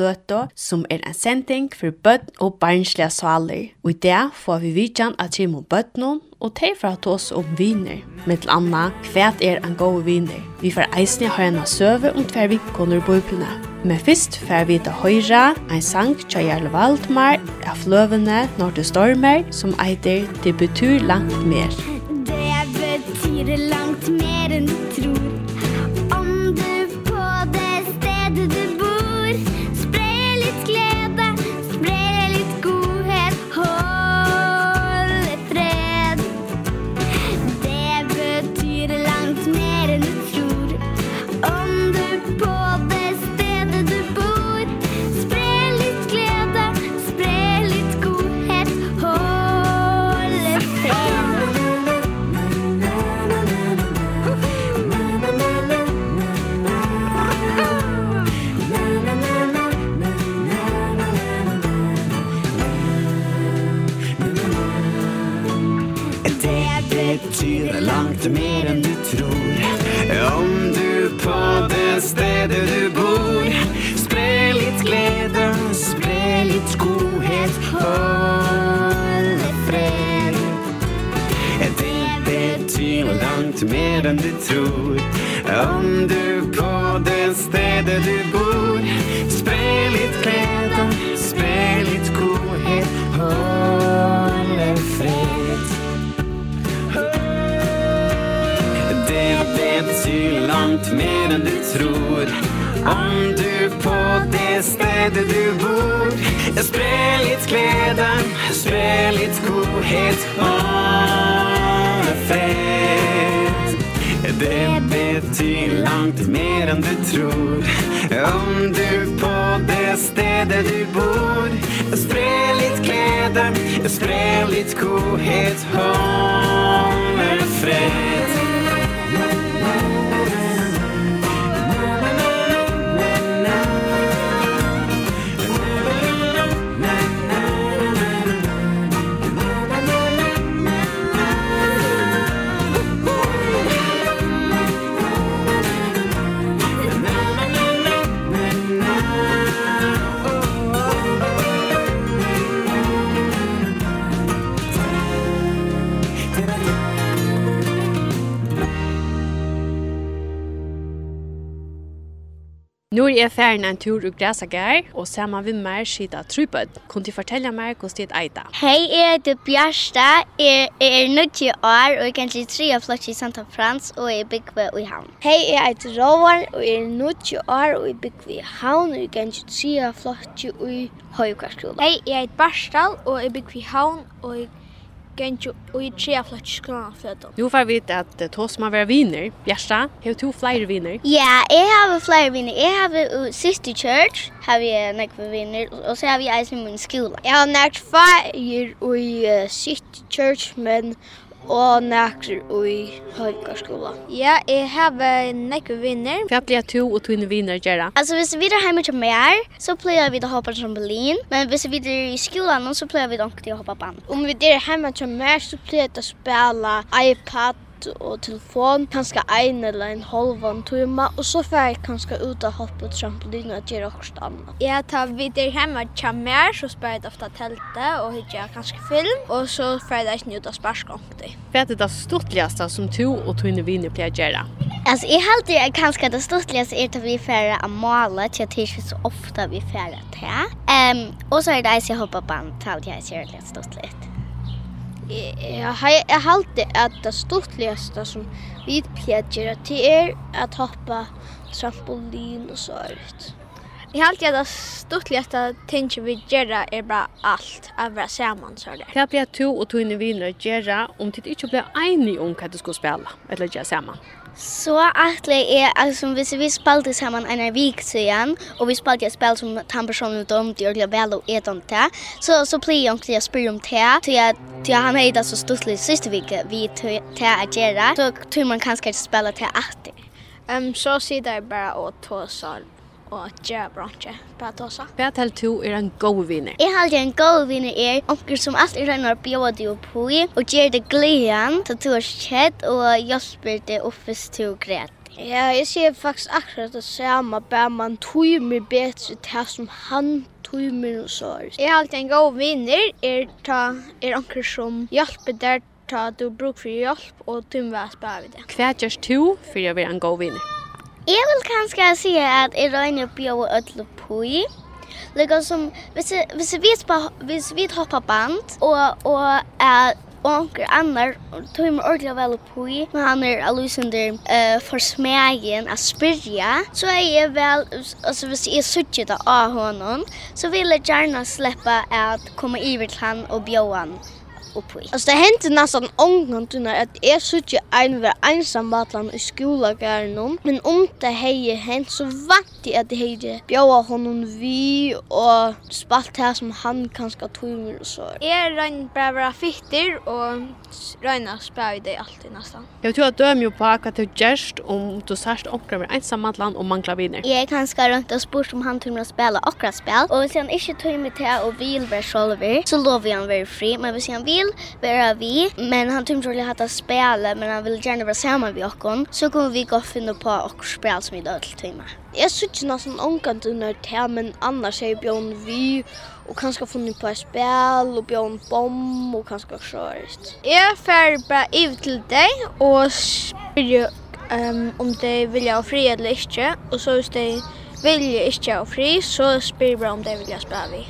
løtu, som er en sending for bøtt og barnslige saler. Og i det får vi vidjan at vi må bøtten og te for at oss om viner. Med til Anna, hva er en god viner? Vi får eisne ha en søve om tver vikkoner bøyplene. Men først får vi til høyre en sang til Jarl Valdmar av løvene når det stormer, som eiter «Det betyr langt mer». Det betyr langt mer. det betyr langt mer enn du tror. Om du på det stedet du bor Spre litt glede, spre litt godhet Holde fred. Det betyr langt mer enn du tror. Om du på det stedet du bor langt mer enn du tror. Om du på det stedet du bor Spre litt glede, spre litt godhet. Åh, fred Det betyr langt mer enn du tror. Om du på det stedet du bor Spre litt glede, spre litt godhet. Åh, fred Jeg er ferdig en tur og græsa gær, og sammen med meg skita trupet. Kunne du fortelle meg hvordan det er eita? Hei, jeg heter Bjørsta, jeg er 90 år, og jeg kan til tre av flott i Santa Frans, og jeg bygger i havn. Hei, jeg heter Rovar, og jeg er 90 år, og jeg bygger i havn, og jeg kan til tre av flott i Høyekvarskolen. Hei, jeg heter Barstal, og jeg bygger i havn, og jeg gengi og i flott flottis skolan flötan. Nå får vi vite at to som har vært viner, Bjersta, har to flere viner? Ja, jeg har flere viner. Jeg har i Sister Church, har vi nekve viner, og så har vi eisen i min skola. Jeg har nært feir i uh, Sister Church, men og nækker i høygarskola. Ja, jeg har nekker vinner. Hva blir to og to vinner gjøre? Altså, hvis vi er hjemme til mer, så pleier vi å hoppe trampolin. Men hvis vi er i skolen, så pleier vi ikke å hoppe band. Om vi er hjemme til mer, så pleier vi å spille iPad og telefon, kanskje en eller en halvan tuma, og så får jeg kanskje ut og hoppe på trampolin og gjøre okkurst annet. Ja, ta vi er hjemme til mer, så spør jeg ofte teltet og hitja kanskje film, og så får jeg ikke ut og sparskongte. Hva er det det stortligaste som to og tine viner pleier gjøre? Alltså jag helt jag kanske det stortligaste är att vi färra att måla till att det är så ofta vi färra till. Ehm um, och så är det att jag hoppar på en tal jag ser det stortligt. Jeg halte at det stortligaste som vi pjadger til er at hoppa trampolin og så ut. Jeg har alltid att stortligt att ting vi gera är bara allt av våra sammen, så där. Det blir to og två viner gera om det ikke blir enig om hva du skal spille, eller göra sammen? Så attle er altså hvis vi spalte sammen en av vik siden, og vi spalte et spill som den personen dom, og gjør vel og et om det, så, så blir jeg egentlig å spørre om det, til jeg til at han er det så stortlig siste vik vi til å gjøre, så tror man kanskje ikke spille til etter. Um, så sitter jeg bare og tåser og at gjøre bransje på at også. Hva til to er en god vinner? Jeg har en god vinner er onker som alltid regner å bjøre deg opp i og gjør det gleden til to er skjedd og hjelper deg opp hvis du græt. Ja, jeg ser faktisk akkurat det samme, bare man tog meg bedre til som han tog meg og så. Jeg har alltid en god vinner er, ta, er anker som hjelper der ta du bruk for hjelp og du må spør vi det. Hva gjørs du for å være en god vinner? Jeg vil kanskje si at jeg regner å bjøre ødel på i. Lika som, hvis, hvis, vi, hvis vi hoppar band, og, og er og onker annar tog meg ordentlig vel på i, men han er allusunder uh, for smegen a spyrja, så er jeg vel, altså hvis jeg suttje det av honom, så vil jeg gjerne sleppa at komme iver til han og bjóa han oppi. Altså det hendte nesten omgantunar at jeg sutje en var einsamallan i skolagæren men om det hei hent så vant jeg at jeg hei bjaua honom vi og spalt her som han kanske tog og så. Jeg rann bare vera fitter og røyna spra i deg alltid nesten. Jeg tror at døm jo på hva du gjerst om du sørst omkring med einsamallan og mangla viner. Jeg kanska rundt og spurt om han tog med å spela okra spel og hvis han ikke tog med til og vil være sjolver så lover han være fri men hvis han vil vill vara vi, men han tyckte roligt att spela, men han vil gjerne være sammen med oss. Så kommer vi gå og finne på och spela som i dag till timmar. Jag syns nästan omkant under det men annars er Bjørn vi och kanske funnet på et spill, og Bjørn bom og kanskje också rörigt. Jag färg bara ut till dig och spyr um, om de vil ha fri eller ikke, og så hvis de vil ikke ha fri så spyr jeg bara om de vil ha spela vi.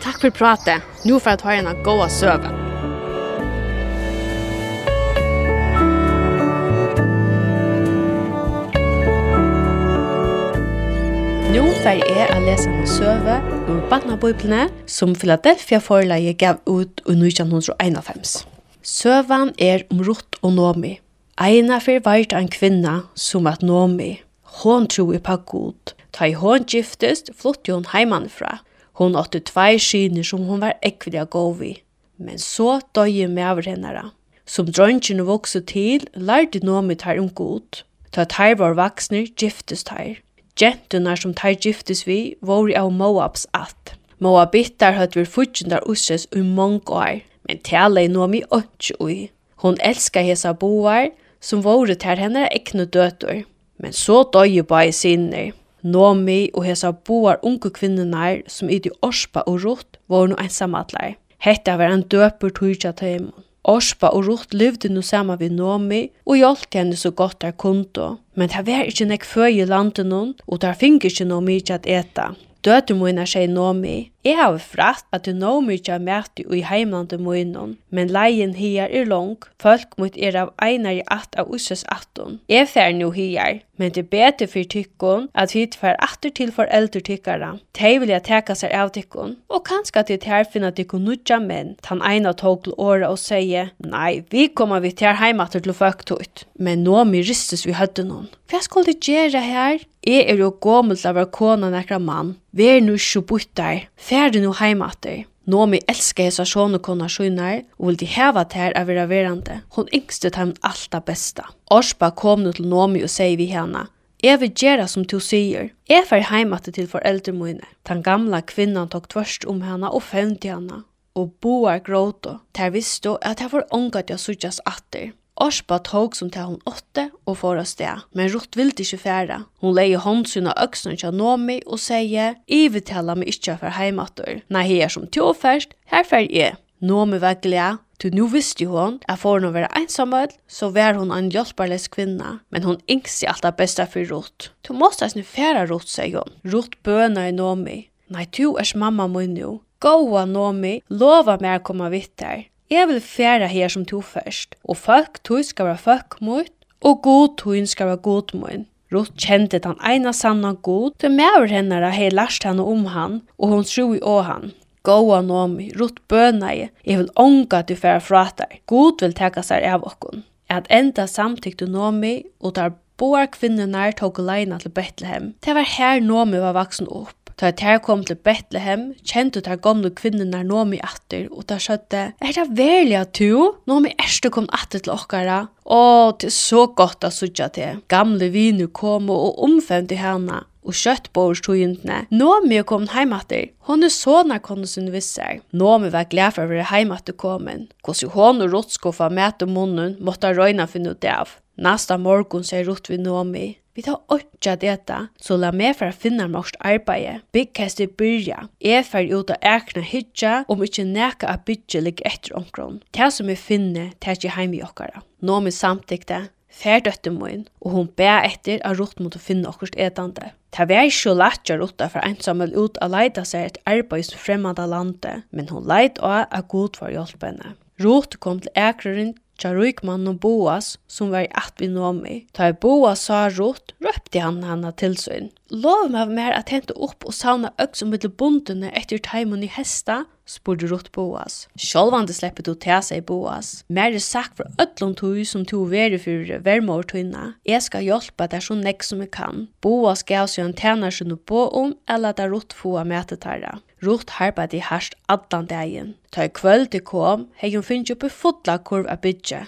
Takk for pratet. Nå får jeg ta en av gåa søven. Nå fer jeg å lese en søve ur Batnabøyplene som Philadelphia forleie gav ut i 1951. Søven er om Rutt og Nomi. Eina fyr vart en kvinna som at Nomi. Hon tro i på god. Ta i hon giftest flott hon heimanfra. Hon åtte tvei skiner som hon var ekvelig gov i. Men så døye med over hennara. Som drøntjene vokste til, lærte Nomi tar om god. Ta tar var vaksner giftest her Gentunar som tar giftes vi vore av Moabs att. Moabittar høtt vir fudgjendar usses ui mong år, men tala i nomi ånds ui. Hon elskar hesa boar, som vore ter henne ekne døtur. Men så døye bare sinner. Nomi og hesa boar unge kvinnenar som i de orspa og rott var no ensamallar. Hetta var en døpur tujja til Orspa og Ruth levde nu saman við Nomi og hjelpte henne så godt der kunde. Men det var ikke nek føy i landet noen, og der fikk ikke noe mykje at eta. Døte mine sier Nomi, jeg har fratt at du nå mykje er mæti i heimlandet mine, men leien her er lang, folk mot er av einar i at av usses atton. Jeg fer nu her, men det er bedre for tykkon at vi tver atter til foreldre tykkara. De vil jeg teka seg av tykkon, og kanskje at de her finner tykkon nudja menn. Tan eina tog til året og sier, nei, vi kommer vi til heimater til føktutt, men nå mi ristes vi hødde noen. Hva skal du gjøre her? Jeg er jo gommel av å kona nekra mann. Vi er nu sjubuttar, ferdig nu heimater. Nomi elskar hesa sjone kona skynar og vildi heva tær av vera verande. Hon yngste taim alt det besta. Orspa kom nu til Nomi og segi vi hana. Jeg vil gjøre som du sier. Jeg fer heim at til foreldre mine. Den gamla kvinnan tok tvørst om henne og fevnte henne. Og boar gråta. Der visste at jeg var ångat jeg suttjas atter. Orspa tog som til hun åtte og får av sted, men Rutt vilte ikke fære. Hun leie håndsyn av øksene til Nomi og sier, «Ivetella meg ikke for heimater. Nei, her som to først, her fer jeg». Nomi var glad, Til nå visste hun at for å være ensamhet, så var hon en hjelperløs kvinna, men hon yngste alt det beste for Rutt. Du måste eisne færa Rutt, sier hun. Rutt bøner i Nomi. Nei, du er mamma mun jo. Gåa Nomi, lova meg å komme vidt her. Jeg vil færa her som to først, og folk tog skal være folk mot, og god tog skal være god mot. Ruth kjente den ene sanna god, til maver henne da hei lærst henne om han, og hun tro i å han. Gåa Nomi, Ruth bøna i, jeg vil ånga at du færa fra deg. God vil teka seg av okkon. At enda samtykte Nomi, og der boar kvinnenar tog leina til Bethlehem. Det var her Nomi var vaksen opp Ta tær kom til Betlehem, kjente ta gamle kvinnerna Nomi atter, og ta skjøtte, er det verlig at du? Nomi erste kom atter til okkara. Å, det er så godt å sutja til. Gamle viner kom og omfemte henne, og kjøtt på hos togjuntene. Nåmi er kommet heimatter. Hon er såna kone sin visser. Nåmi var glad for å være heimatter kommet. Gås jo og rådskoffa mæt om munnen måtte røyna finne ut av. Nasta morgon sier rutt vi Nåmi. Vi tar åtta detta, så la meg for å finne morsk arbeid. Byggkast i byrja. Jeg fer ut av ekna hitja, om ikke neka av bygge ligger etter omkron. Det som jeg finner, det er ikke heim i okkara. Nå med samtykte, fer døtte min, og hun bæ etter at rott mot å finne okkurs etande. Det var ikke lett å rotta for ensamel ut av leide seg et arbeid som fremmede landet, men hun leit av at god var hjelp henne. Rot kom til ekreren tja Rukman og Boas, som var i at vi nå med. Ta i Boas sa rått, røpte han henne til sin. Lov meg mer at hente opp og savne øks om mittel bondene etter teimen i hesta, spurte rått Boas. Sjålvande slipper du til seg Boas. Mer er sagt for ødlom tog som tog veri for vermortøyna. Jeg skal hjelpe deg så nekk som jeg kan. Boas gav seg en tjener som du på om, eller der rått få av møtetarra. Ruth i herst addan dagen. Ta i kvöld til kom, hei hun finnst oppi fotla kurv a bytje.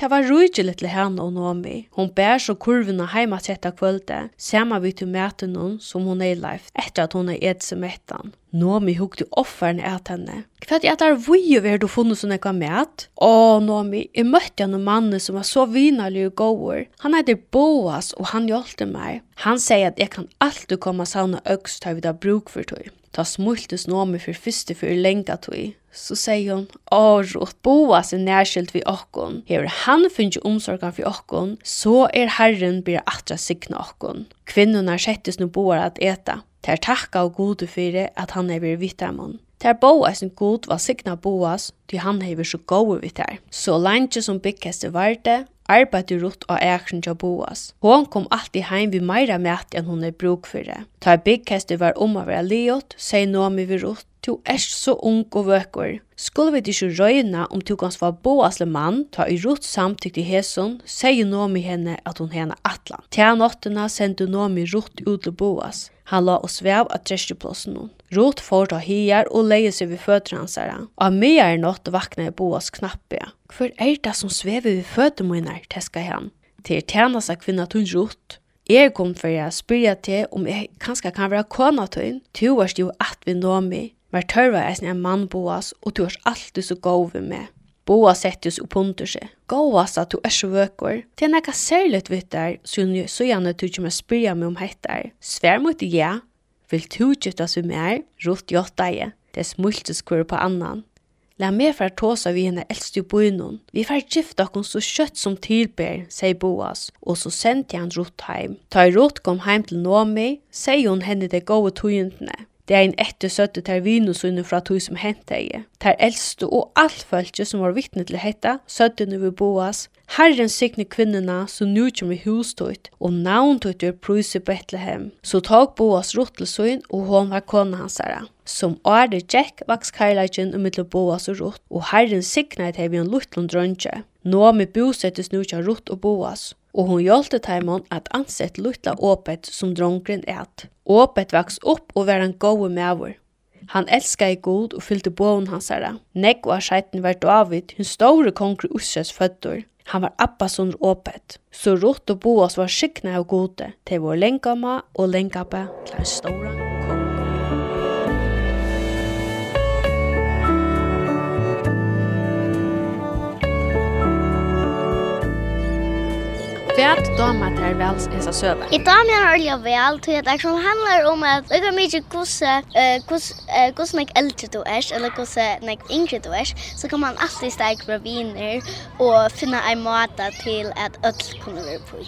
Ta var rujtje litt henne og Nomi. Hun bær så kurvene heima tetta kvölde, sema vi til mæten hun som hun er leif, etter at hun er et som ettan. Nomi hukte offeren et henne. Hva er det vuje vi du funnet sånn ekka mæt? Å, Nomi, jeg møtte en mann som var så vinalig og gåur. Han heter Boas, og han hjalte meg. Han sier at jeg kan alltid komme savne øks til vi da bruk for tog. Ta smultes nomi for fyrste for lenga tui. Så sier hun, Arot, Boas er nærskilt vi okkon. Hever han finnje omsorgan for okkon, så er herren blir atra signa okkon. Kvinnunar settes nu boar at eta. Ter takka og gode fyrir at han er blir vitamon. Ter Boas en god var signa Boas, ty han hever så gode vi ter. Så langt som byggkeste varte, arbeidde rutt av ækren til Boas. Hon kom alltid heim vi meira mæt enn hon er bruk for det. Ta byggkeste var om å være liot, seg nomi vi rutt, Tu er så ung og vøkker. Skulle vi ikke røyne om du gans var boasle mann, ta i rot samtykte hesson, sier Nomi henne at hun henne atlan. Tja nåttena sendte Nomi rot ut til boas. Han la oss vev av trestjeplåsen hon. Rot får ta hier og leie seg ved føtter hans. Av mye er nått vakna i boas knappe. Hvor er det som svever ved føtter mine, teska han. Til tjena seg kvinna tunn rot. Jeg kom for å spyrja til om jeg kanskje kan være kona tun. Tu varst jo at vi nå meg. Tørva er sin en mann boas, og du er alltid så gov ved meg. Boa settes opp under seg. Gåvast at du er så vøkker. Det er nekka särskilt vid där så nu så gärna du kommer spyrja meg om hettar. Svær mot ja, vil du gifta seg mer, er, gjort deg. Det är smulteskur på annan. La meg for tåsa vi henne eldste i bøynon. Vi får gifta oss så kjøtt som tilber, sier Boas, og så sendte han Rott heim. Ta i Rott kom heim til Nomi, sier hun henne det gode tøyendene. Det er en etter søtte ter vinu fra tog som hente eie. Ter eldste og alt følge som var vittne til hetta, søtte nu vi boas, Herren sikne kvinnerna som nu kommer i hustøyt, og navn tøyt er prøys i Betlehem. Så tog boas rottelsuin, og hon var kona hans herre. Som åre Jack vaks kajleikjen og mittel boas og rott, og herren sikna et hevig en luttlund drønge. Nå med bosettes nu kja rott og boas, og hon hjelpte Taimon at ansett lutla åpet som drongren et. Åpet vaks upp og var en gode mævor. Han elskaði god og fyllte båen hans herra. Negg og skjæten var David, hun store kongre Usses fødder. Han var Abbas under åpet. Så Rott og Boas var skikna og gode. til vår lengkama og lengkappe til en store kongre. Kvært dama der vel er så søva. I dag men har jeg vel til at det handlar om at lukka mykje kusse, kus kus nek eldre du er, eller kusse nek yngre du er, så kan man alltid stærk raviner og finna ei måte til at öll kunne være på.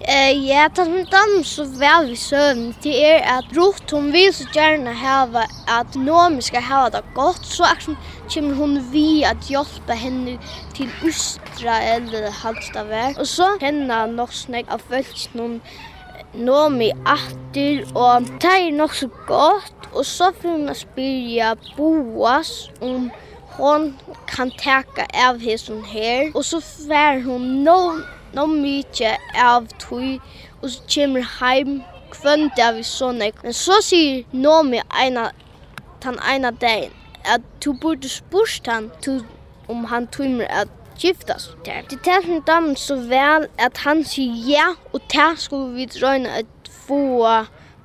Eh ja, tas min dans så väl vi søvn til er at rot hon vil så gjerne hava at nå skal hava det godt, så action kommer hon vi att hjälpa henne till Ustra eller väg. Och så henne nog snägg av följt någon Nomi atter, og det er nok så godt, og så får hun spyrja Boas om hon kan teka av hesson her, og så får hun no, no mykje av tog, og så kommer heim kvönd av i sånne. Men så sier Nomi eina, tan eina dagen, at du burde spurt han to, om han tømmer at giftas der. Det tar som damen så vel at han sier ja, og der skulle vi drøyne at få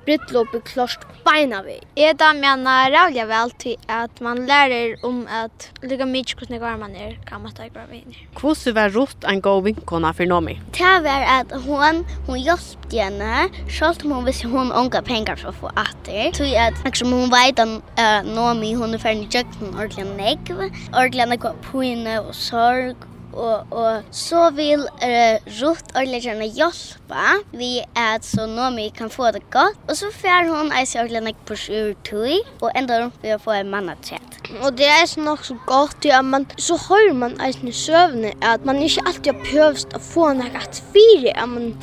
brudlopet klart beina vi. Jeg da mener rævlig vel til at man lærer om at lika mye hvordan går man er, kan man ta i grave inn. Hvordan var rått en god vinkona for Nomi? Det var at hun, hun hjelpte henne, selv om hun visste hun unga penger for å få atter. Så at, liksom, hun vet at Nomi, hun er ferdig i jøkken, ordentlig negv, ordentlig negv på henne og sorg og och så vill eh, Ruth ordentligt Lena hjälpa vi är så Nomi kan få det gott och så får hon ei så ordentligt på sjur tui og ändå hon får få en manna trätt och det är så nok så gott ju att man så hører man är i søvne att man inte alltid har prøvst att få en att fire at man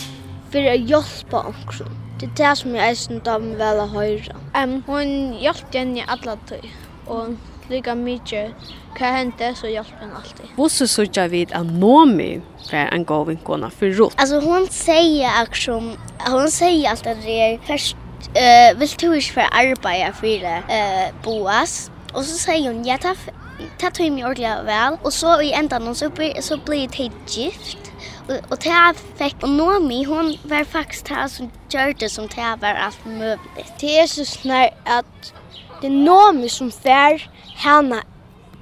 för att hjälpa också Det är det som jag är sånt av vel väl høre. Um, hon hjälpte henne alla tog. Och lika mykje hva hende, så hjelper han alltid. Hvordan sørger vi at Nomi var en god vinkona for rot? Altså, hon säger aktion, hon säger alt at det er først, uh, vill du ju för arbeta för for uh, Boas? och så säger hon ja, ta, ta tog mig ordentlig väl och så i enden så, så blir det gift. och ta det och fikk, og Nomi, var faktiskt här som gjør det som det var allt möjligt Det er så snart at det er Nomi som färd henne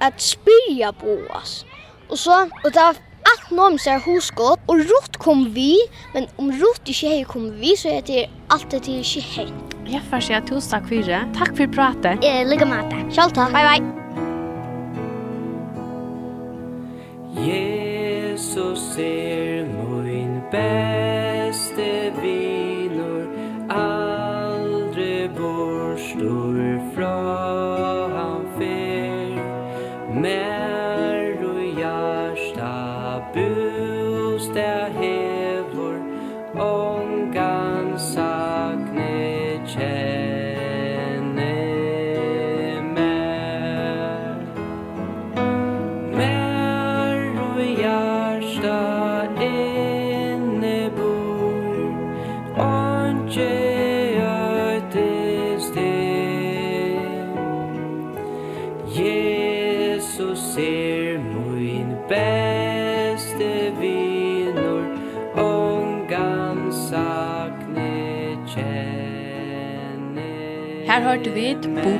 at spyrja Boas. Og så, og det alt allt nom sær husgott, og Ruth kom vi, men om Ruth ikke hei kom vi, så er det alltid til ikke hei. Jeg får si at tusen takk for det. Takk for pratet. Jeg ligger med deg. Kjall takk. Bye bye. Jesus er min bæ.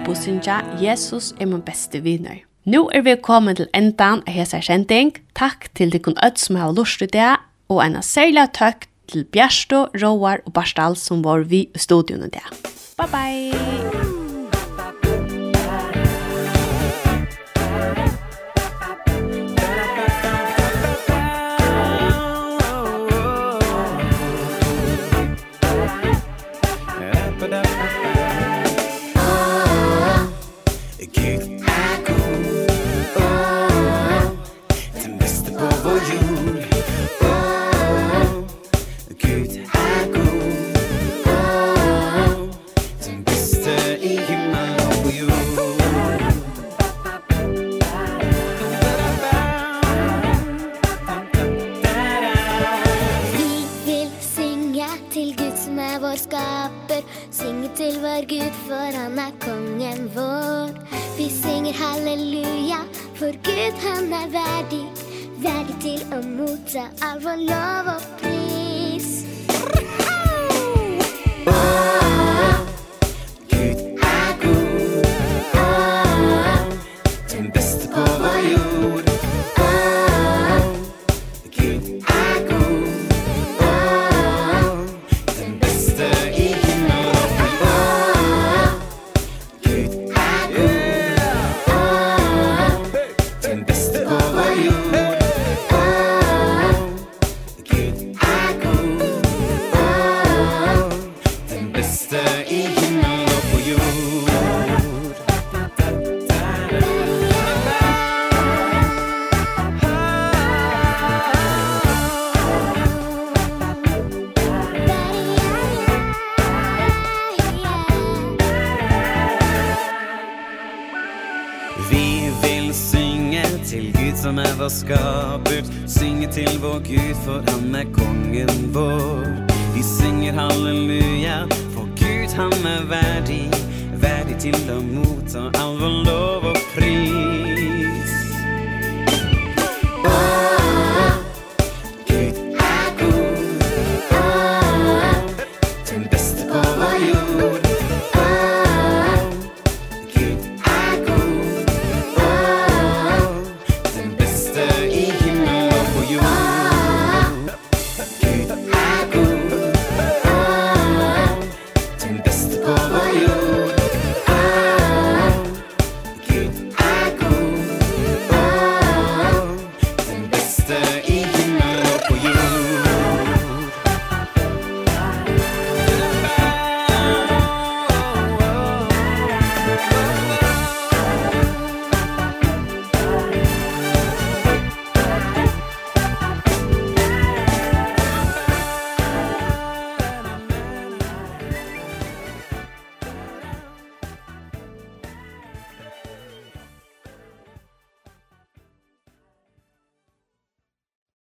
bussynja Jesus er min beste vinner. Nå er vi kommet til endan av hese kjenting. Takk til de kun ødt som har lyst til det, og en særlig takk til Bjerstå, Roar og Barstal som var vi i studion i det. Bye bye! alvorlig til Gud som er vår skaput Synger till vår Gud for han är kongen vår. Vi synger halleluja for Gud han är värdig Värdig till att motta all vår lov og pris. Åh Povoju